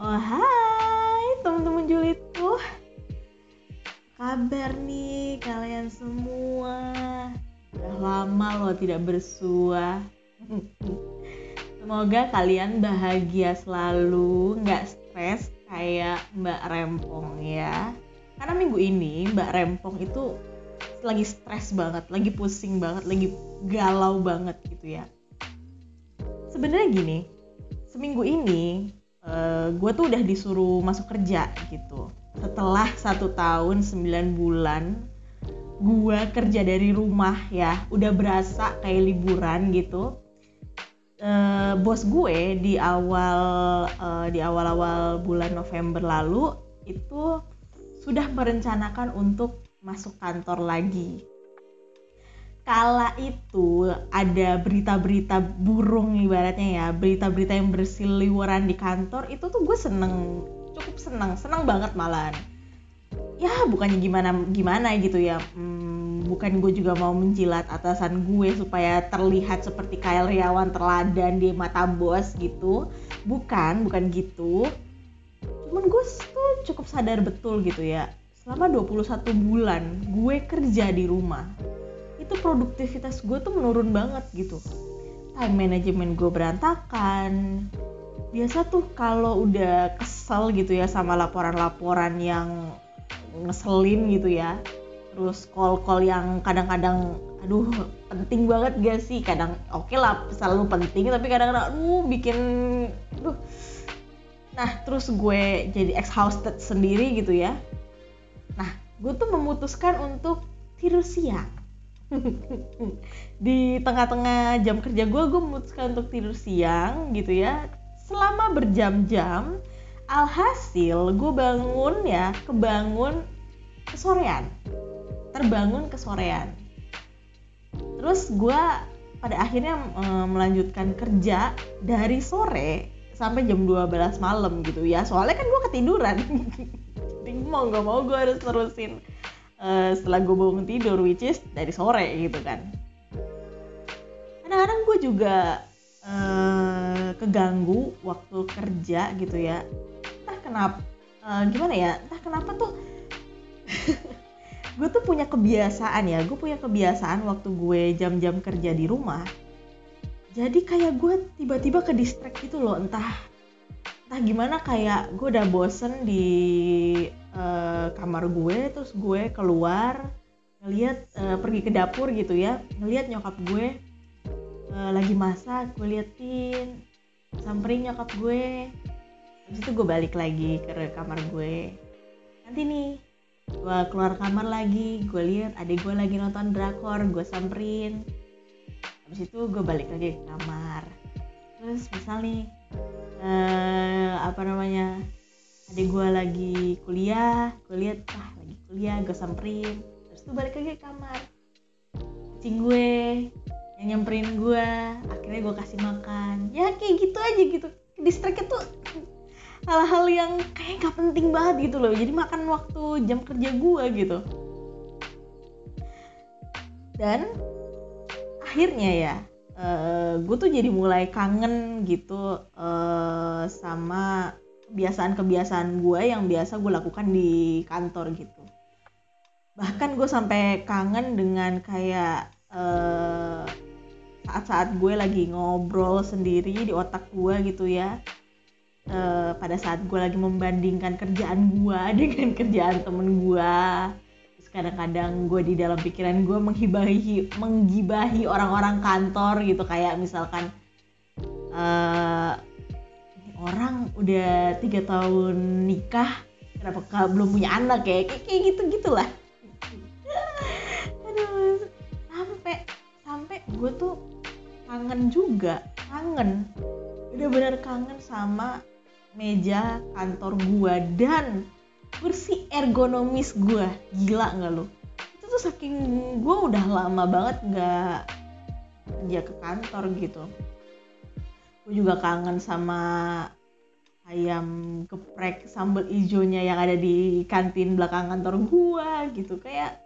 Oh hai teman-teman julidku Kabar nih kalian semua. Udah lama loh tidak bersua. Semoga kalian bahagia selalu Nggak stres kayak Mbak Rempong ya. Karena minggu ini Mbak Rempong itu lagi stres banget Lagi pusing banget, lagi galau banget gitu ya. Sebenarnya gini Seminggu ini eh, gue tuh udah disuruh masuk kerja gitu. Setelah satu tahun 9 bulan gue kerja dari rumah ya. Udah berasa kayak liburan gitu. Uh, bos gue di awal uh, di awal-awal bulan November lalu itu sudah merencanakan untuk masuk kantor lagi kala itu ada berita-berita burung ibaratnya ya berita-berita yang berseliweran di kantor itu tuh gue seneng cukup seneng seneng banget malahan. Ya bukannya gimana gimana gitu ya hmm, bukan gue juga mau menjilat atasan gue supaya terlihat seperti karyawan teladan di mata bos gitu. Bukan bukan gitu. Cuman gue tuh cukup sadar betul gitu ya selama 21 bulan gue kerja di rumah itu produktivitas gue tuh menurun banget gitu. Time management gue berantakan. Biasa tuh kalau udah kesel gitu ya sama laporan-laporan yang ngeselin gitu ya terus call-call yang kadang-kadang aduh penting banget gak sih? Kadang oke okay lah selalu penting tapi kadang-kadang aduh bikin aduh. Nah terus gue jadi exhausted sendiri gitu ya. Nah gue tuh memutuskan untuk tidur siang di tengah-tengah jam kerja gue gue memutuskan untuk tidur siang gitu ya. Selama berjam-jam alhasil gue bangun ya kebangun kesorean. Terbangun kesorean. Terus gue pada akhirnya e, melanjutkan kerja dari sore sampai jam 12 malam gitu ya. Soalnya kan gue ketiduran. Jadi mau nggak mau gue harus terusin uh, setelah gue bangun tidur which is dari sore gitu kan. Kadang-kadang gue juga uh, keganggu waktu kerja gitu ya. Entah kenapa uh, gimana ya entah kenapa tuh gue tuh punya kebiasaan ya gue punya kebiasaan waktu gue jam-jam kerja di rumah. Jadi kayak gue tiba-tiba ke distract gitu loh entah entah gimana kayak gue udah bosen di uh, kamar gue terus gue keluar ngeliat uh, pergi ke dapur gitu ya ngeliat nyokap gue uh, lagi masak gue liatin samperin nyokap gue. Habis itu gue balik lagi ke kamar gue. Nanti nih gue keluar kamar lagi gue lihat adik gue lagi nonton drakor gue samperin. Habis itu gue balik lagi ke kamar. Terus misal nih uh, apa namanya adik gue lagi kuliah gue lihat ah lagi kuliah gue samperin. Terus tuh balik lagi ke kamar. Kucing gue yang nyamperin gue akhirnya gue kasih makan. Ya kayak gitu aja gitu. Distract tuh hal-hal yang kayak gak penting banget gitu loh. Jadi makan waktu jam kerja gue gitu. Dan akhirnya ya uh, eh, gue tuh jadi mulai kangen gitu uh, sama kebiasaan-kebiasaan gue yang biasa gue lakukan di kantor gitu. Bahkan gue sampai kangen dengan kayak uh, saat-saat gue lagi ngobrol sendiri di otak gue gitu ya. Uh, pada saat gue lagi membandingkan kerjaan gue dengan kerjaan temen gue kadang-kadang gue di dalam pikiran gue menghibahi menggibahi orang-orang kantor gitu. Kayak misalkan uh, orang udah tiga tahun nikah kenapa belum punya anak ya? Kayak kayak gitu gitulah. Aduh sampai sampai gue tuh kangen juga kangen. Udah bener kangen sama meja kantor gue dan kursi ergonomis gue gila nggak lo itu tuh saking gue udah lama banget nggak kerja ke kantor gitu gue juga kangen sama ayam geprek sambal hijaunya yang ada di kantin belakang kantor gue gitu. Kayak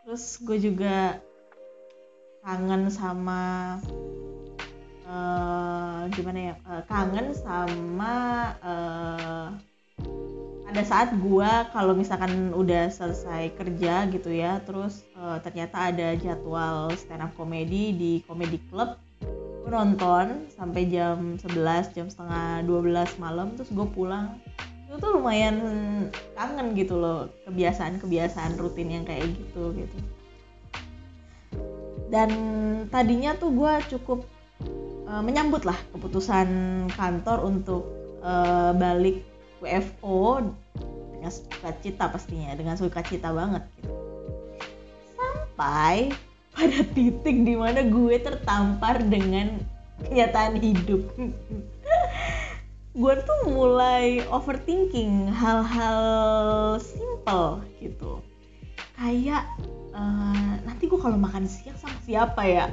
terus gue juga kangen sama uh, gimana ya uh, kangen sama uh, pada saat gue kalau misalkan udah selesai kerja gitu ya terus uh, ternyata ada jadwal stand up comedy di comedy club gue nonton sampai jam 11 jam setengah 12 malam terus gue pulang. Itu tuh lumayan kangen gitu loh kebiasaan-kebiasaan rutin yang kayak gitu gitu. Dan tadinya tuh gue cukup uh, menyambut lah keputusan kantor untuk uh, balik WFO dengan sukacita pastinya dengan sukacita banget gitu. Sampai pada titik di mana gue tertampar dengan kenyataan hidup. Gue tuh mulai overthinking hal-hal simple gitu. Kayak uh, nanti gue kalau makan siang sama siapa ya?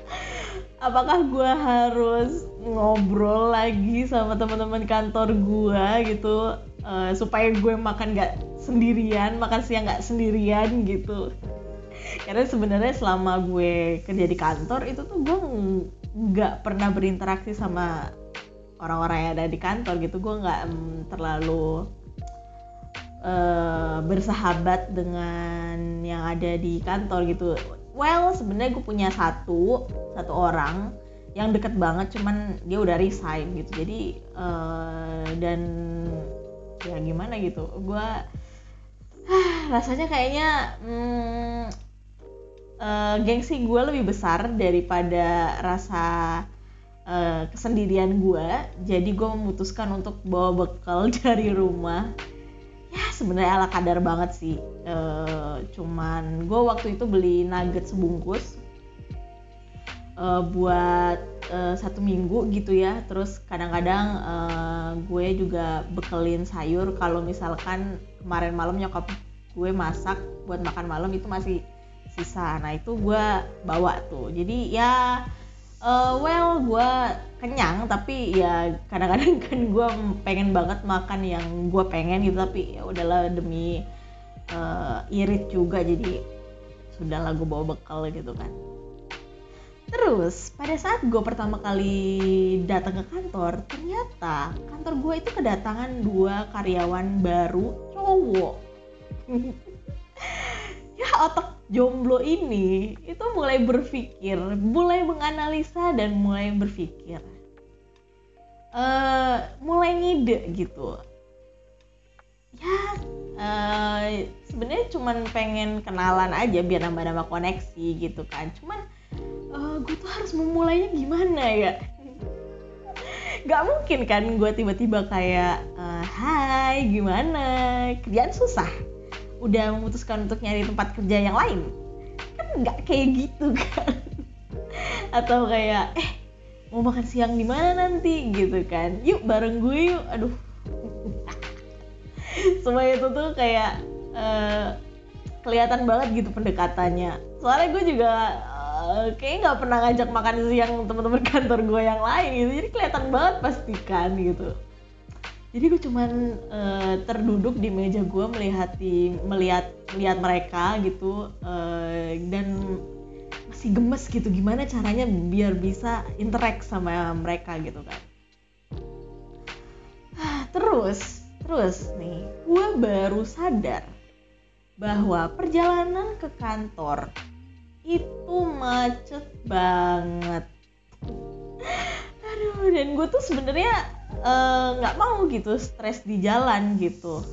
Apakah gue harus ngobrol lagi sama teman-teman kantor gue gitu uh, supaya gue makan gak sendirian makan siang gak sendirian gitu karena sebenarnya selama gue kerja di kantor itu tuh gue nggak pernah berinteraksi sama orang-orang yang ada di kantor gitu. Gue nggak um, terlalu uh, bersahabat dengan yang ada di kantor gitu. Well sebenarnya gue punya satu satu orang yang deket banget cuman dia udah resign gitu. Jadi uh, dan ya gimana gitu. Gue rasanya kayaknya hmm, uh, gengsi gue lebih besar daripada rasa uh, kesendirian gue jadi gue memutuskan untuk bawa bekal dari rumah. Ya sebenarnya ala kadar banget sih. Uh, cuman gue waktu itu beli nugget sebungkus uh, buat uh, satu minggu gitu ya. Terus kadang-kadang uh, gue juga bekelin sayur. Kalau misalkan kemarin malam nyokap gue masak buat makan malam itu masih sisa. Nah itu gue bawa tuh. Jadi ya uh, well gue kenyang tapi ya kadang-kadang kan gue pengen banget makan yang gue pengen gitu tapi ya udahlah demi uh, irit juga. Jadi sudahlah gue bawa bekal gitu kan. Terus pada saat gue pertama kali datang ke kantor, ternyata kantor gue itu kedatangan dua karyawan baru cowok. ya otak jomblo ini itu mulai berpikir, mulai menganalisa dan mulai berpikir, uh, mulai ngide gitu. Ya uh, sebenarnya cuman pengen kenalan aja biar nambah-nambah koneksi gitu kan. Cuman uh, gue tuh harus memulainya gimana ya? Gak mungkin kan gue tiba-tiba kayak uh, Hai gimana kerjaan susah udah memutuskan untuk nyari tempat kerja yang lain? Kan nggak kayak gitu kan? Atau kayak eh mau makan siang di mana nanti? Gitu kan. Yuk bareng gue yuk. Aduh. Semua itu tuh kayak uh, kelihatan banget gitu pendekatannya. Soalnya gue juga uh, kayaknya nggak pernah ngajak makan siang teman-teman kantor gue yang lain gitu. Jadi kelihatan banget pastikan gitu jadi gue cuman uh, terduduk di meja gue melihat melihat melihat mereka gitu uh, dan masih gemes gitu gimana caranya biar bisa interact sama mereka gitu kan. Terus terus nih gue baru sadar bahwa perjalanan ke kantor itu macet banget. Aduh dan gue tuh sebenarnya nggak uh, mau gitu stres di jalan gitu.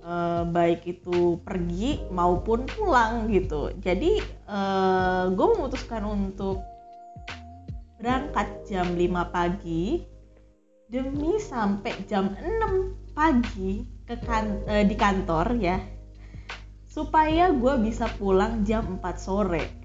Uh, baik itu pergi maupun pulang gitu. Jadi uh, eh, gue memutuskan untuk berangkat jam 5 pagi demi sampai jam 6 pagi ke kan uh, di kantor ya supaya gue bisa pulang jam 4 sore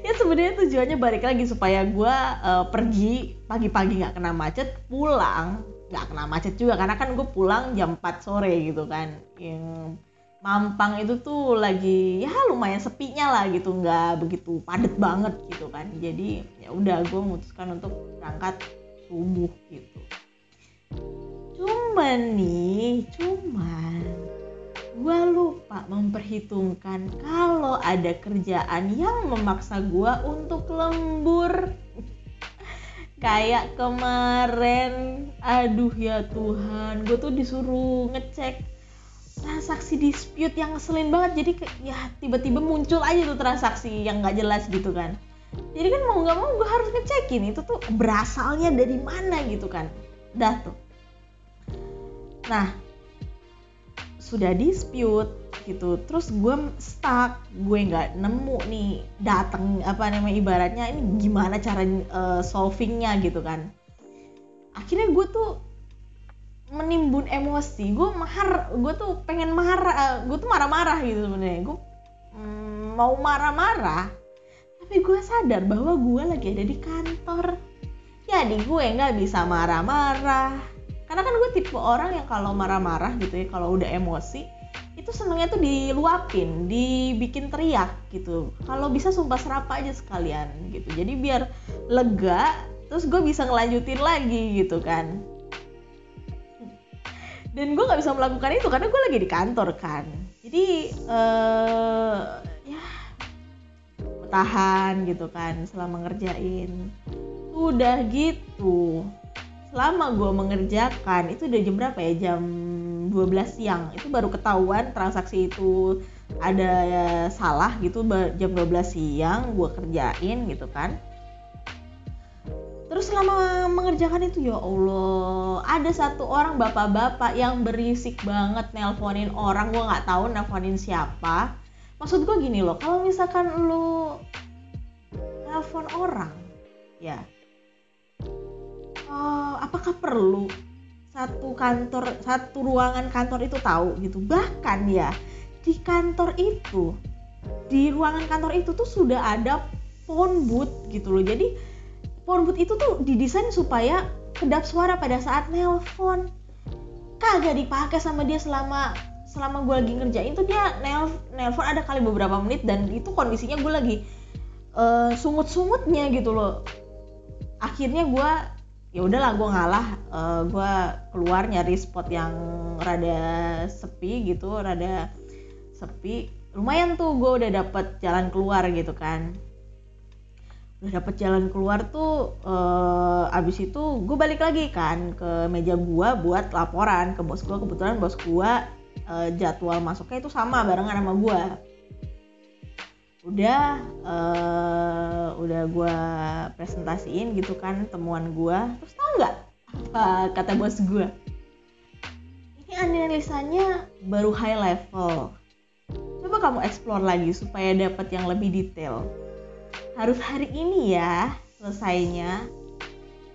ya sebenarnya tujuannya balik lagi supaya gue uh, pergi pagi-pagi nggak kena macet pulang nggak kena macet juga. Karena kan gue pulang jam 4 sore gitu kan. Yang Mampang itu tuh lagi ya lumayan sepinya lah gitu. Nggak begitu padet banget gitu kan. Jadi ya udah gue memutuskan untuk berangkat subuh gitu. Cuman nih cuman gue lupa memperhitungkan kalau ada kerjaan yang memaksa gue untuk lembur. Kayak kemarin aduh ya Tuhan gue tuh disuruh ngecek transaksi dispute yang ngeselin banget. Jadi ya tiba-tiba muncul aja tuh transaksi yang nggak jelas gitu kan. Jadi kan mau nggak mau gue harus ngecekin itu tuh berasalnya dari mana gitu kan. Dah tuh. Nah sudah dispute gitu terus gue stuck gue nggak nemu nih datang apa namanya ibaratnya ini gimana cara uh, solvingnya gitu kan. Akhirnya gue tuh menimbun emosi gue mahar gue tuh pengen marah uh, gue tuh marah-marah gitu sebenarnya. Gue mm, mau marah-marah tapi gue sadar bahwa gue lagi ada di kantor. Jadi gue nggak bisa marah-marah karena kan gue tipe orang yang kalau marah-marah gitu ya kalau udah emosi itu senengnya tuh diluapin dibikin teriak gitu. Kalau bisa sumpah serapa aja sekalian gitu. Jadi biar lega terus gue bisa ngelanjutin lagi gitu kan. Dan gue nggak bisa melakukan itu karena gue lagi di kantor kan. Jadi uh, ya tahan gitu kan selama ngerjain. Udah gitu selama gue mengerjakan. Itu udah jam berapa ya? Jam 12 siang. Itu baru ketahuan transaksi itu ada ya, salah gitu. Jam 12 siang gue kerjain gitu kan. Terus selama mengerjakan itu ya Allah, ada satu orang bapak-bapak yang berisik banget nelponin orang, gue nggak tahu nelponin siapa. Maksud gue gini loh, kalau misalkan lu nelpon orang, ya, uh, apakah perlu satu kantor, satu ruangan kantor itu tahu gitu? Bahkan ya di kantor itu, di ruangan kantor itu tuh sudah ada phone booth gitu loh. Jadi phone booth itu tuh didesain supaya kedap suara pada saat nelpon kagak dipakai sama dia selama selama gue lagi ngerjain tuh dia nel nelpon ada kali beberapa menit dan itu kondisinya gue lagi uh, sungut-sungutnya gitu loh akhirnya gue ya udahlah gue ngalah uh, eh, gue keluar nyari spot yang rada sepi gitu rada sepi. Lumayan tuh gue udah dapet jalan keluar gitu kan. Udah dapet jalan keluar tuh uh, abis itu gue balik lagi kan ke meja gue buat laporan ke bos gue kebetulan bos gue uh, jadwal masuknya itu sama barengan sama gue udah uh, udah gue presentasiin gitu kan temuan gue terus tau nggak apa kata bos gue ini analisanya baru high level. Coba kamu explore lagi supaya dapat yang lebih detail. Harus hari ini ya selesainya.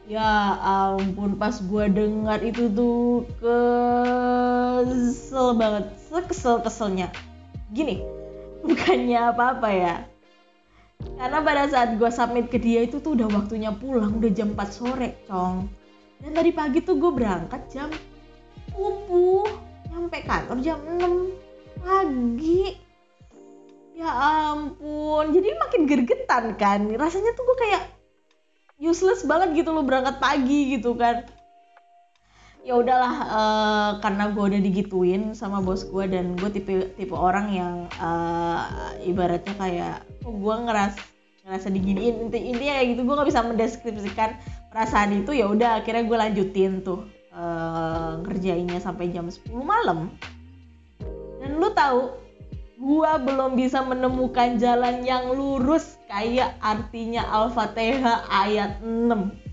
Ya ampun pas gue dengar itu tuh kesel banget sekesel keselnya gini bukannya apa-apa ya. Karena pada saat gue submit ke dia itu tuh udah waktunya pulang udah jam 4 sore cong. Dan tadi pagi tuh gue berangkat jam subuh nyampe kantor jam 6 pagi. Ya ampun jadi makin gergetan kan. Rasanya tuh gue kayak useless banget gitu loh berangkat pagi gitu kan ya udahlah uh, karena gue udah digituin sama bos gue dan gue tipe tipe orang yang uh, ibaratnya kayak oh gue ngeras ngerasa diginiin. Inti intinya kayak gitu gue nggak bisa mendeskripsikan perasaan itu. Ya udah akhirnya gue lanjutin tuh uh, ngerjainnya sampai jam 10 malam. Dan lu tahu gua belum bisa menemukan jalan yang lurus kayak artinya Al-Fatihah ayat 6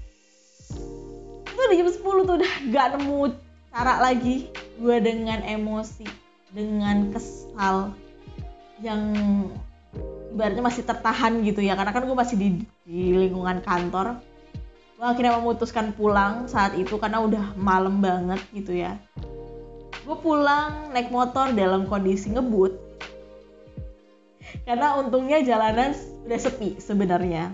itu udah jam 10 tuh udah gak nemu cara lagi gua dengan emosi dengan kesal yang ibaratnya masih tertahan gitu ya. Karena kan gue masih di, di lingkungan kantor. Gue akhirnya memutuskan pulang saat itu karena udah malam banget gitu ya. Gue pulang naik motor dalam kondisi ngebut. Karena untungnya jalanan udah sepi sebenarnya.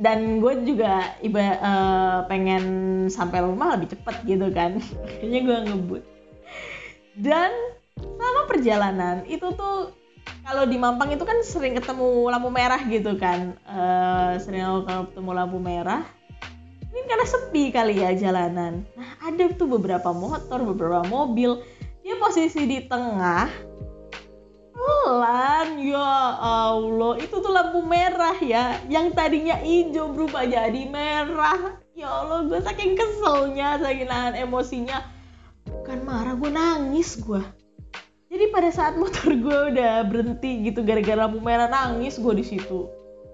Dan gue juga iba uh, pengen sampai rumah lebih cepet gitu kan. Makanya gue ngebut. Dan selama perjalanan itu tuh kalau di Mampang itu kan sering ketemu lampu merah gitu kan. Uh, sering ketemu lampu merah. Ini karena sepi kali ya jalanan. Nah ada tuh beberapa motor beberapa mobil. Dia posisi di tengah pelan ya Allah. Itu tuh lampu merah ya. Yang tadinya hijau berubah jadi merah. Ya Allah gue saking keselnya saking nahan emosinya. Bukan marah gue nangis gue jadi pada saat motor gue udah berhenti gitu gara-gara lampu merah nangis gue di situ.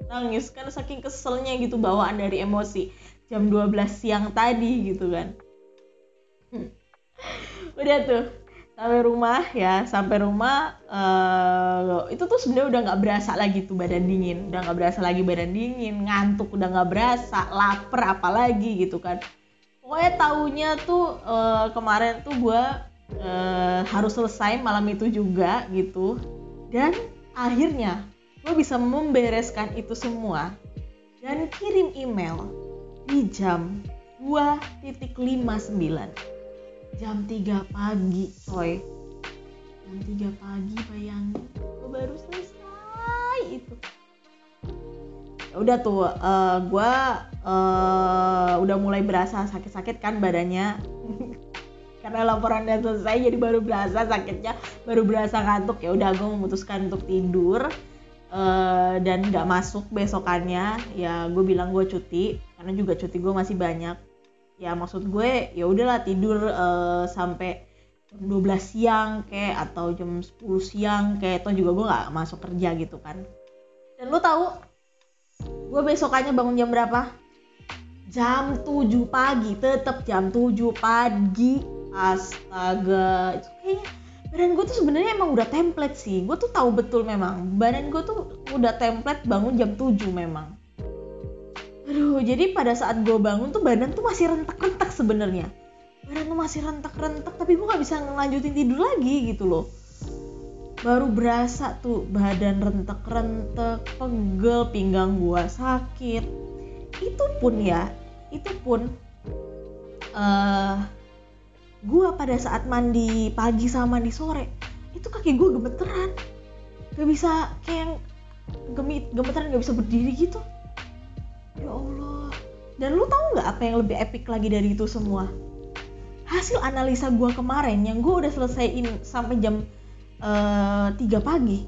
Nangis kan saking keselnya gitu bawaan dari emosi. Jam 12 siang tadi gitu kan. Udah tuh sampai rumah ya. Sampai rumah uh, itu tuh sebenarnya udah nggak berasa lagi tuh badan dingin. Udah nggak berasa lagi badan dingin ngantuk udah nggak berasa lapar apalagi gitu kan. Pokoknya taunya tuh uh, kemarin tuh gue uh, harus selesai malam itu juga gitu. Dan akhirnya gue bisa membereskan itu semua dan kirim email di jam 2.59 jam 3 pagi. Coy jam 3 pagi bayangin gue baru selesai itu. Udah tuh uh, eh, gue uh, udah mulai berasa sakit-sakit kan badannya. Karena laporan udah selesai jadi baru berasa sakitnya. Baru berasa ngantuk ya udah gue memutuskan untuk tidur. Uh, dan nggak masuk besokannya. Ya gue bilang gue cuti karena juga cuti gue masih banyak ya maksud gue ya udahlah tidur uh, sampai jam 12 siang kayak atau jam 10 siang kayak itu juga gue nggak masuk kerja gitu kan. Dan lu tahu gue besokannya bangun jam berapa? Jam 7 pagi tetap jam 7 pagi. Astaga itu kayaknya badan gue tuh sebenarnya emang udah template sih. Gue tuh tahu betul memang badan gue tuh udah template bangun jam 7 memang aduh jadi pada saat gue bangun tuh badan tuh masih rentak-rentak sebenarnya. Badan tuh masih rentak-rentak tapi gue nggak bisa ngelanjutin tidur lagi gitu loh. Baru berasa tuh badan rentek-rentek pegel pinggang gue sakit. Itu pun ya itu pun uh, eh, gue pada saat mandi pagi sama mandi sore itu kaki gue gemeteran. Gak bisa kayak gemit gemeteran gak bisa berdiri gitu ya Allah. Dan lu tahu nggak apa yang lebih epic lagi dari itu semua? Hasil analisa gue kemarin yang gue udah selesaiin sampai jam uh, 3 pagi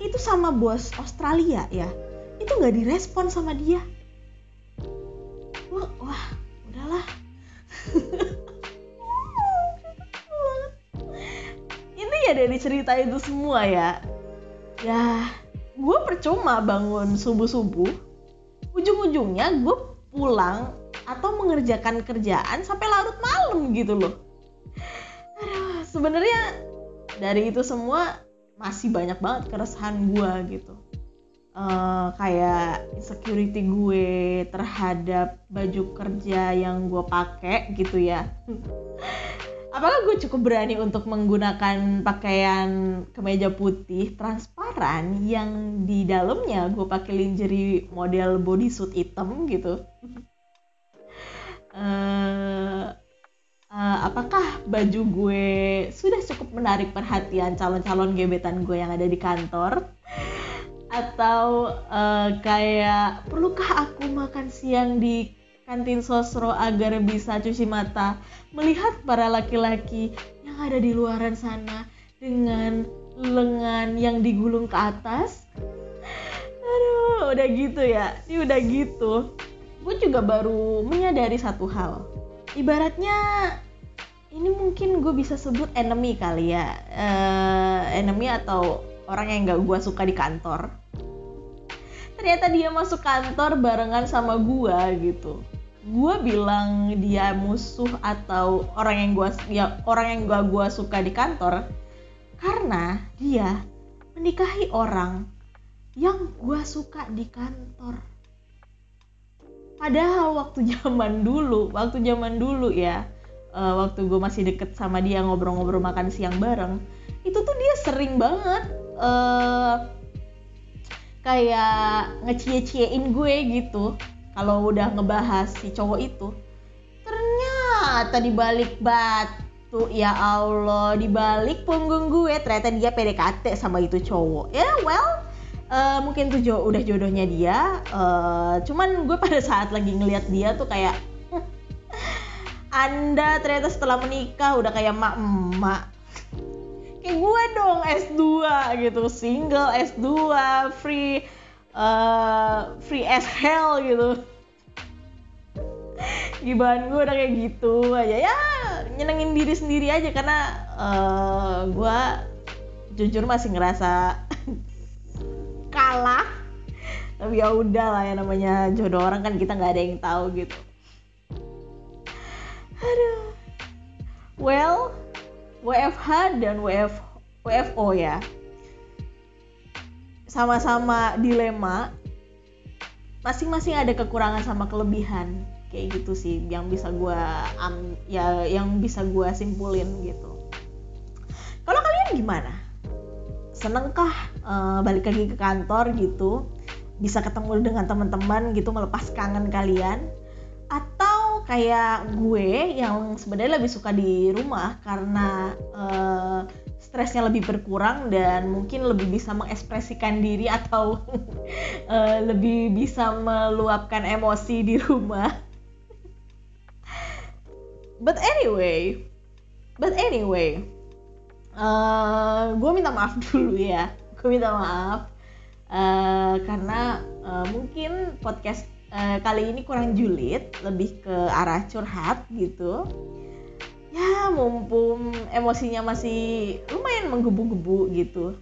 itu sama bos Australia ya. Itu nggak direspon sama dia. Wah, wah udahlah. Ini ya dari cerita itu semua ya. Ya gue percuma bangun subuh subuh ujung-ujungnya gue pulang atau mengerjakan kerjaan sampai larut malam gitu loh. Sebenarnya dari itu semua masih banyak banget keresahan gue gitu. Uh, kayak security gue terhadap baju kerja yang gue pakai gitu ya apakah gue cukup berani untuk menggunakan pakaian kemeja putih transparan yang di dalamnya gue pakai lingerie model bodysuit hitam gitu? Uh, uh, apakah baju gue sudah cukup menarik perhatian calon-calon gebetan gue yang ada di kantor? Atau uh, kayak perlukah aku makan siang di kantin sosro agar bisa cuci mata melihat para laki-laki yang ada di luaran sana dengan lengan yang digulung ke atas. Aduh udah gitu ya. Ini udah gitu. Gue juga baru menyadari satu hal. Ibaratnya ini mungkin gue bisa sebut enemy kali ya. Uh, enemy atau orang yang gak gue suka di kantor. Ternyata dia masuk kantor barengan sama gue gitu gue bilang dia musuh atau orang yang gue ya orang yang gue suka di kantor karena dia menikahi orang yang gue suka di kantor. Padahal waktu zaman dulu waktu zaman dulu ya uh, waktu gue masih deket sama dia ngobrol-ngobrol makan siang bareng itu tuh dia sering banget uh, kayak ngecie-ciein gue gitu kalau udah ngebahas si cowok itu ternyata di balik batu ya Allah di balik punggung gue ternyata dia PDKT sama itu cowok. Ya yeah, well uh, mungkin tuh udah jodohnya dia uh, cuman gue pada saat lagi ngeliat dia tuh kayak anda ternyata setelah menikah udah kayak mak emak kayak gue dong S2 gitu single S2 free uh, free as hell gitu. Gimana gue udah kayak gitu aja. Ya nyenengin diri sendiri aja karena uh, gue jujur masih ngerasa kalah. Tapi ya udah lah ya namanya jodoh orang kan kita nggak ada yang tahu gitu. Aduh. Well WFH dan WF WFO ya sama-sama dilema masing-masing ada kekurangan sama kelebihan. Kayak gitu sih yang bisa gue um, ya yang bisa gue simpulin gitu. Kalau kalian gimana? Senengkah uh, balik lagi ke kantor gitu? Bisa ketemu dengan teman-teman gitu melepas kangen kalian? Atau kayak gue yang sebenarnya lebih suka di rumah karena uh, stresnya lebih berkurang dan mungkin lebih bisa mengekspresikan diri atau uh, lebih bisa meluapkan emosi di rumah. but anyway, but anyway, uh, gue minta maaf dulu ya. Gue minta maaf uh, karena uh, mungkin podcast uh, kali ini kurang julid, lebih ke arah curhat gitu ya mumpung emosinya masih lumayan menggebu-gebu gitu.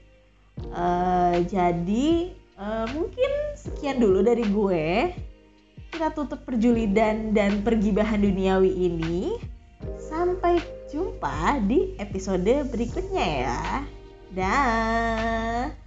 Uh, jadi uh, mungkin sekian dulu dari gue. Kita tutup perjulidan dan pergibahan duniawi ini. Sampai jumpa di episode berikutnya ya. Dah